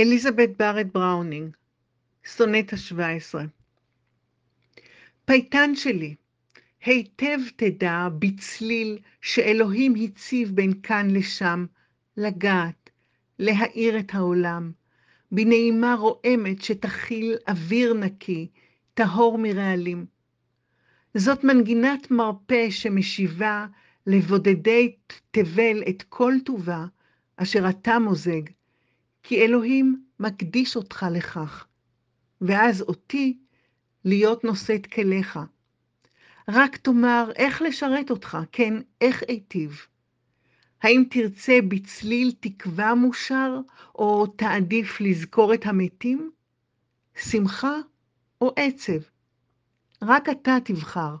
אליזבת בארט בראונינג, סונטה שבע עשרה. פייטן שלי, היטב תדע בצליל שאלוהים הציב בין כאן לשם, לגעת, להאיר את העולם, בנעימה רועמת שתכיל אוויר נקי, טהור מרעלים. זאת מנגינת מרפא שמשיבה לבודדי תבל את כל טובה, אשר אתה מוזג, כי אלוהים מקדיש אותך לכך, ואז אותי להיות נושאת כליך. רק תאמר איך לשרת אותך, כן, איך אטיב. האם תרצה בצליל תקווה מושר, או תעדיף לזכור את המתים? שמחה או עצב? רק אתה תבחר.